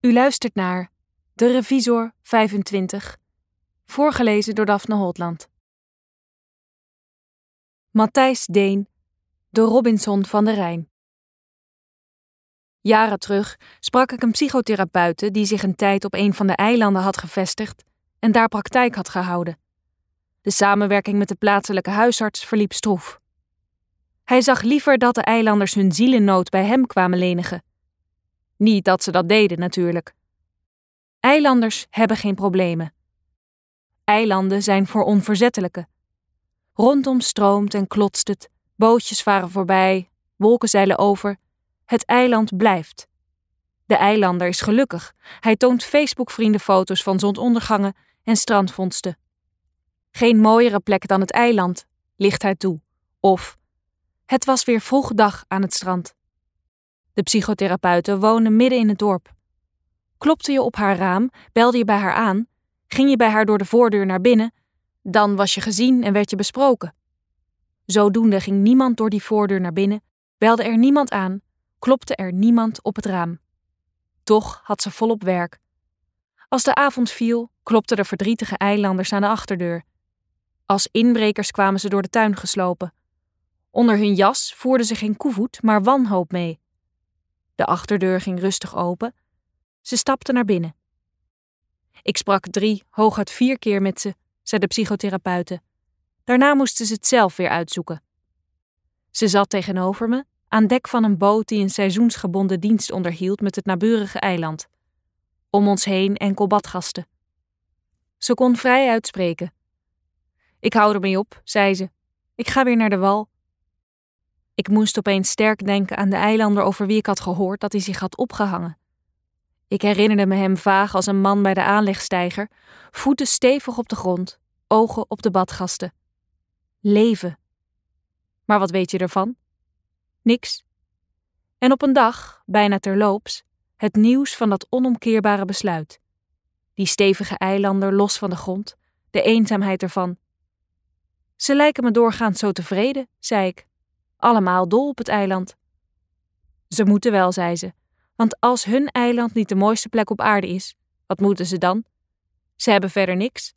U luistert naar De Revisor 25, voorgelezen door Daphne Holtland. Matthijs Deen, de Robinson van de Rijn. Jaren terug sprak ik een psychotherapeute die zich een tijd op een van de eilanden had gevestigd en daar praktijk had gehouden. De samenwerking met de plaatselijke huisarts verliep stroef. Hij zag liever dat de eilanders hun zielennood bij hem kwamen lenigen niet dat ze dat deden natuurlijk. Eilanders hebben geen problemen. Eilanden zijn voor onverzettelijke. Rondom stroomt en klotst het, bootjes varen voorbij, wolken zeilen over. Het eiland blijft. De eilander is gelukkig. Hij toont Facebook-vriendenfoto's van zonsondergangen en strandvondsten. Geen mooiere plek dan het eiland, ligt hij toe. Of het was weer vroeg dag aan het strand. De psychotherapeuten wonen midden in het dorp. Klopte je op haar raam, belde je bij haar aan, ging je bij haar door de voordeur naar binnen, dan was je gezien en werd je besproken. Zodoende ging niemand door die voordeur naar binnen, belde er niemand aan, klopte er niemand op het raam. Toch had ze volop werk. Als de avond viel, klopten de verdrietige eilanders aan de achterdeur. Als inbrekers kwamen ze door de tuin geslopen. Onder hun jas voerden ze geen koevoet, maar wanhoop mee. De achterdeur ging rustig open. Ze stapte naar binnen. Ik sprak drie, hooguit vier keer met ze, zei de psychotherapeute. Daarna moesten ze het zelf weer uitzoeken. Ze zat tegenover me, aan dek van een boot die een seizoensgebonden dienst onderhield met het naburige eiland. Om ons heen enkel badgasten. Ze kon vrij uitspreken. Ik hou ermee op, zei ze. Ik ga weer naar de wal. Ik moest opeens sterk denken aan de eilander over wie ik had gehoord dat hij zich had opgehangen. Ik herinnerde me hem vaag als een man bij de aanlegstijger, voeten stevig op de grond, ogen op de badgasten. Leven. Maar wat weet je ervan? Niks. En op een dag, bijna terloops, het nieuws van dat onomkeerbare besluit. Die stevige eilander los van de grond, de eenzaamheid ervan. Ze lijken me doorgaans zo tevreden, zei ik allemaal dol op het eiland. Ze moeten wel, zei ze, want als hun eiland niet de mooiste plek op aarde is, wat moeten ze dan? Ze hebben verder niks.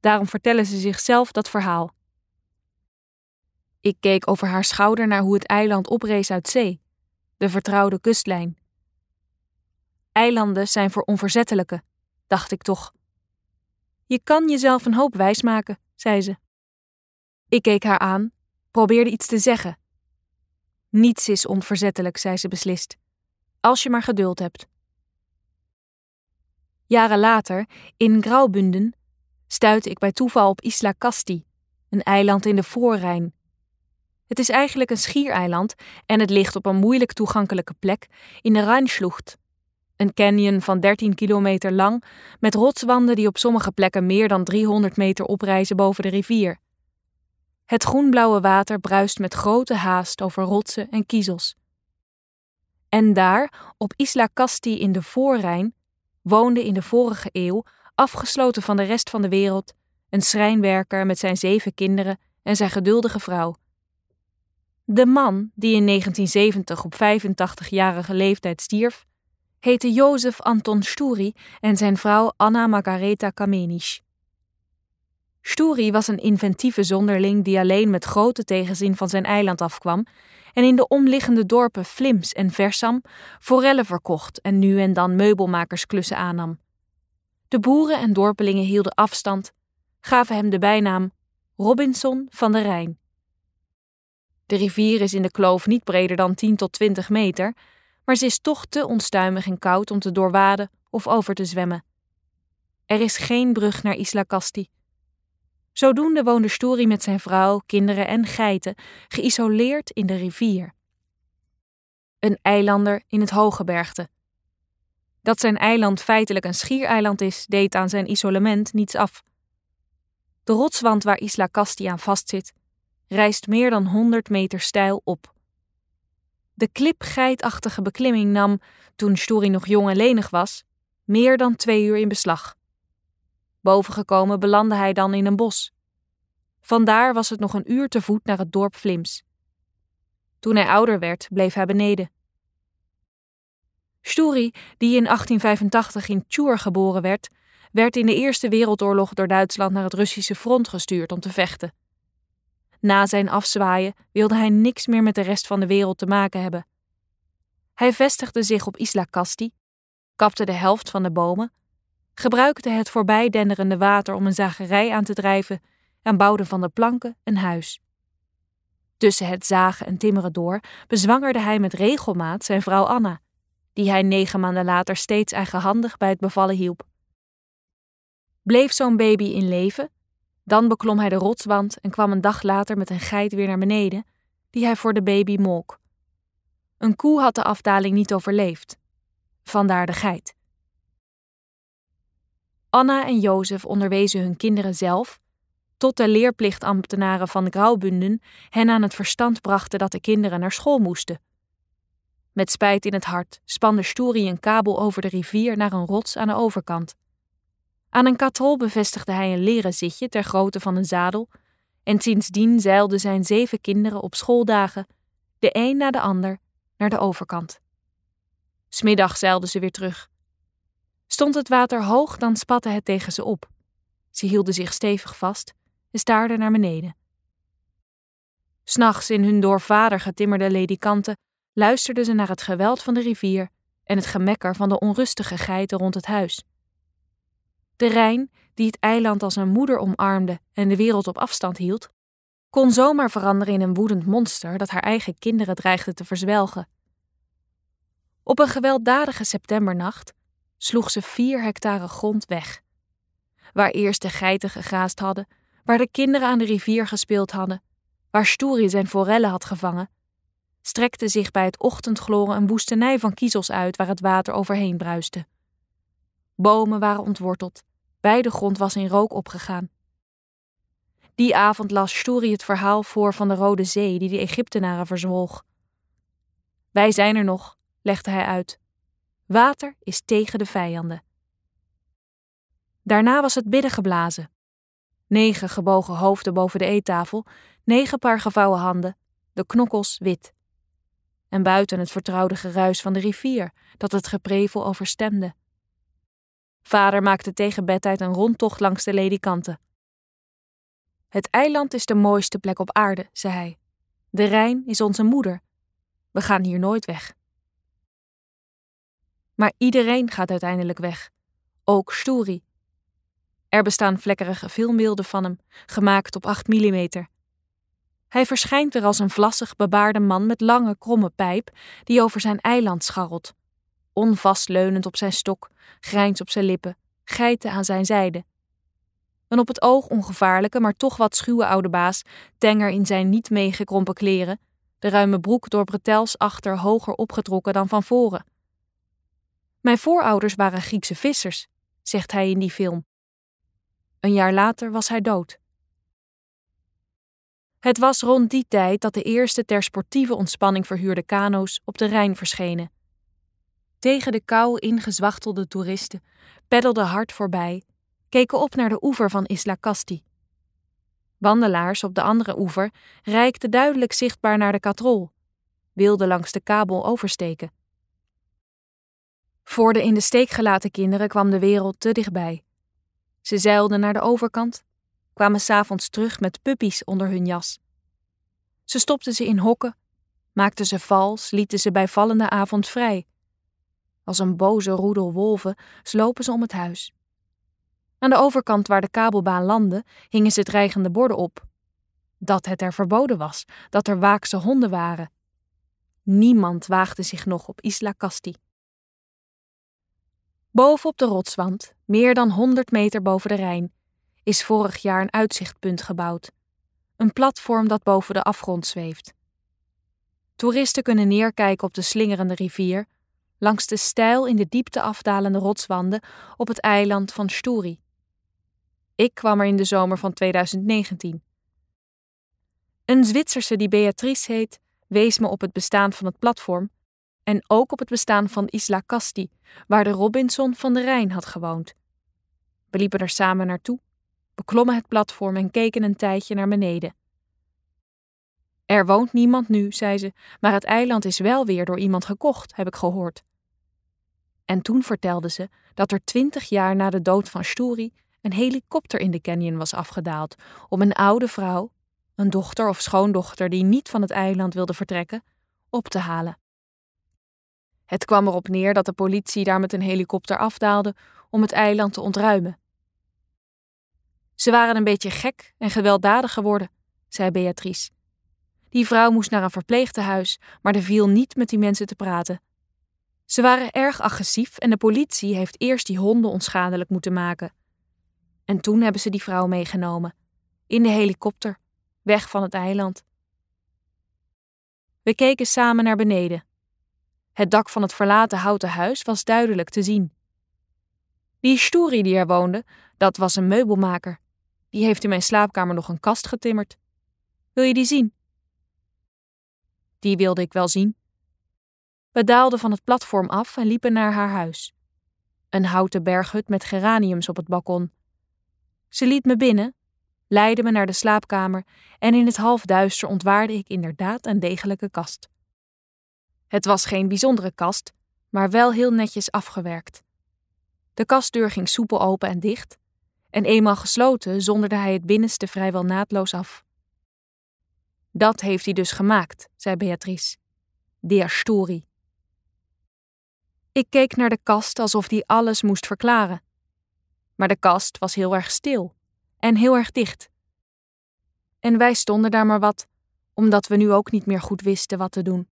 Daarom vertellen ze zichzelf dat verhaal. Ik keek over haar schouder naar hoe het eiland oprees uit zee, de vertrouwde kustlijn. Eilanden zijn voor onverzettelijke, dacht ik toch. Je kan jezelf een hoop wijsmaken, zei ze. Ik keek haar aan probeerde iets te zeggen. Niets is onverzettelijk, zei ze beslist. Als je maar geduld hebt. Jaren later, in Graubunden, stuitte ik bij toeval op Isla Casti, een eiland in de Voorrijn. Het is eigenlijk een schiereiland en het ligt op een moeilijk toegankelijke plek in de Rijnslucht, een canyon van 13 kilometer lang met rotswanden die op sommige plekken meer dan 300 meter oprijzen boven de rivier. Het groenblauwe water bruist met grote haast over rotsen en kiezels. En daar, op Isla Casti in de Voorrijn, woonde in de vorige eeuw, afgesloten van de rest van de wereld, een schrijnwerker met zijn zeven kinderen en zijn geduldige vrouw. De man, die in 1970 op 85-jarige leeftijd stierf, heette Jozef Anton Sturi en zijn vrouw Anna Margareta Kamenisch. Sturi was een inventieve zonderling die alleen met grote tegenzin van zijn eiland afkwam en in de omliggende dorpen Flims en Versam forellen verkocht en nu en dan meubelmakersklussen aannam. De boeren en dorpelingen hielden afstand, gaven hem de bijnaam Robinson van de Rijn. De rivier is in de kloof niet breder dan 10 tot 20 meter, maar ze is toch te onstuimig en koud om te doorwaden of over te zwemmen. Er is geen brug naar Isla Casti. Zodoende woonde Story met zijn vrouw, kinderen en geiten geïsoleerd in de rivier. Een eilander in het Hogebergte. Dat zijn eiland feitelijk een schiereiland is, deed aan zijn isolement niets af. De rotswand waar Isla Casti aan vastzit, rijst meer dan 100 meter steil op. De klipgeitachtige beklimming nam, toen Story nog jong en lenig was, meer dan twee uur in beslag. Bovengekomen belandde hij dan in een bos. Vandaar was het nog een uur te voet naar het dorp Vlims. Toen hij ouder werd, bleef hij beneden. Sturi, die in 1885 in Tjur geboren werd, werd in de Eerste Wereldoorlog door Duitsland naar het Russische front gestuurd om te vechten. Na zijn afzwaaien wilde hij niks meer met de rest van de wereld te maken hebben. Hij vestigde zich op Isla Casti, kapte de helft van de bomen, gebruikte het voorbijdenderende water om een zagerij aan te drijven en bouwde van de planken een huis. Tussen het zagen en timmeren door bezwangerde hij met regelmaat zijn vrouw Anna, die hij negen maanden later steeds eigenhandig bij het bevallen hielp. Bleef zo'n baby in leven, dan beklom hij de rotswand en kwam een dag later met een geit weer naar beneden, die hij voor de baby molk. Een koe had de afdaling niet overleefd. Vandaar de geit. Anna en Jozef onderwezen hun kinderen zelf, tot de leerplichtambtenaren van de hen aan het verstand brachten dat de kinderen naar school moesten. Met spijt in het hart spande Stoeri een kabel over de rivier naar een rots aan de overkant. Aan een katrol bevestigde hij een leren zitje ter grootte van een zadel, en sindsdien zeilden zijn zeven kinderen op schooldagen, de een na de ander, naar de overkant. Smiddag zeilden ze weer terug. Stond het water hoog, dan spatte het tegen ze op. Ze hielden zich stevig vast en staarden naar beneden. S'nachts in hun door vader getimmerde ledikanten luisterden ze naar het geweld van de rivier en het gemekker van de onrustige geiten rond het huis. De Rijn, die het eiland als een moeder omarmde en de wereld op afstand hield, kon zomaar veranderen in een woedend monster dat haar eigen kinderen dreigde te verzwelgen. Op een gewelddadige septembernacht sloeg ze vier hectare grond weg. Waar eerst de geiten gegaasd hadden, waar de kinderen aan de rivier gespeeld hadden, waar Stoeri zijn forellen had gevangen, strekte zich bij het ochtendgloren een woestenij van kiezels uit waar het water overheen bruiste. Bomen waren ontworteld, beide grond was in rook opgegaan. Die avond las Stoeri het verhaal voor van de Rode Zee die de Egyptenaren verzwolg. Wij zijn er nog, legde hij uit. Water is tegen de vijanden. Daarna was het bidden geblazen. Negen gebogen hoofden boven de eettafel, negen paar gevouwen handen, de knokkels wit. En buiten het vertrouwde geruis van de rivier, dat het geprevel overstemde. Vader maakte tegen bedtijd een rondtocht langs de ledikanten. Het eiland is de mooiste plek op aarde, zei hij. De Rijn is onze moeder. We gaan hier nooit weg. Maar iedereen gaat uiteindelijk weg, ook Stoeri. Er bestaan vlekkerige filmbeelden van hem, gemaakt op 8 mm. Hij verschijnt er als een vlassig bebaarde man met lange, kromme pijp die over zijn eiland scharrelt. Onvastleunend op zijn stok, grijns op zijn lippen, geiten aan zijn zijde. Een op het oog ongevaarlijke, maar toch wat schuwe oude baas, tenger in zijn niet meegekrompen kleren, de ruime broek door bretels achter hoger opgetrokken dan van voren. Mijn voorouders waren Griekse vissers, zegt hij in die film. Een jaar later was hij dood. Het was rond die tijd dat de eerste ter sportieve ontspanning verhuurde kano's op de Rijn verschenen. Tegen de kou ingezwachtelde toeristen peddelden hard voorbij, keken op naar de oever van Isla Casti. Wandelaars op de andere oever reikten duidelijk zichtbaar naar de katrol, wilden langs de kabel oversteken. Voor de in de steek gelaten kinderen kwam de wereld te dichtbij. Ze zeilden naar de overkant, kwamen s'avonds terug met puppies onder hun jas. Ze stopten ze in hokken, maakten ze vals, lieten ze bij vallende avond vrij. Als een boze roedel wolven slopen ze om het huis. Aan de overkant waar de kabelbaan landde, hingen ze dreigende borden op. Dat het er verboden was, dat er waakse honden waren. Niemand waagde zich nog op Isla Casti. Boven op de rotswand, meer dan 100 meter boven de Rijn, is vorig jaar een uitzichtpunt gebouwd. Een platform dat boven de afgrond zweeft. Toeristen kunnen neerkijken op de slingerende rivier, langs de steil in de diepte afdalende rotswanden op het eiland van Sturi. Ik kwam er in de zomer van 2019. Een Zwitserse die Beatrice heet, wees me op het bestaan van het platform en ook op het bestaan van Isla Casti, waar de Robinson van de Rijn had gewoond. We liepen er samen naartoe, beklommen het platform en keken een tijdje naar beneden. Er woont niemand nu, zei ze, maar het eiland is wel weer door iemand gekocht, heb ik gehoord. En toen vertelde ze dat er twintig jaar na de dood van Sturi een helikopter in de canyon was afgedaald om een oude vrouw, een dochter of schoondochter die niet van het eiland wilde vertrekken, op te halen. Het kwam erop neer dat de politie daar met een helikopter afdaalde om het eiland te ontruimen. Ze waren een beetje gek en gewelddadig geworden, zei Beatrice. Die vrouw moest naar een verpleegtehuis, maar er viel niet met die mensen te praten. Ze waren erg agressief en de politie heeft eerst die honden onschadelijk moeten maken. En toen hebben ze die vrouw meegenomen. In de helikopter, weg van het eiland. We keken samen naar beneden. Het dak van het verlaten houten huis was duidelijk te zien. Die stoeri die er woonde, dat was een meubelmaker. Die heeft in mijn slaapkamer nog een kast getimmerd. Wil je die zien? Die wilde ik wel zien. We daalden van het platform af en liepen naar haar huis. Een houten berghut met geraniums op het balkon. Ze liet me binnen, leidde me naar de slaapkamer en in het halfduister ontwaarde ik inderdaad een degelijke kast. Het was geen bijzondere kast, maar wel heel netjes afgewerkt. De kastdeur ging soepel open en dicht, en eenmaal gesloten zonderde hij het binnenste vrijwel naadloos af. Dat heeft hij dus gemaakt, zei Beatrice. Der Story. Ik keek naar de kast alsof die alles moest verklaren. Maar de kast was heel erg stil en heel erg dicht. En wij stonden daar maar wat, omdat we nu ook niet meer goed wisten wat te doen.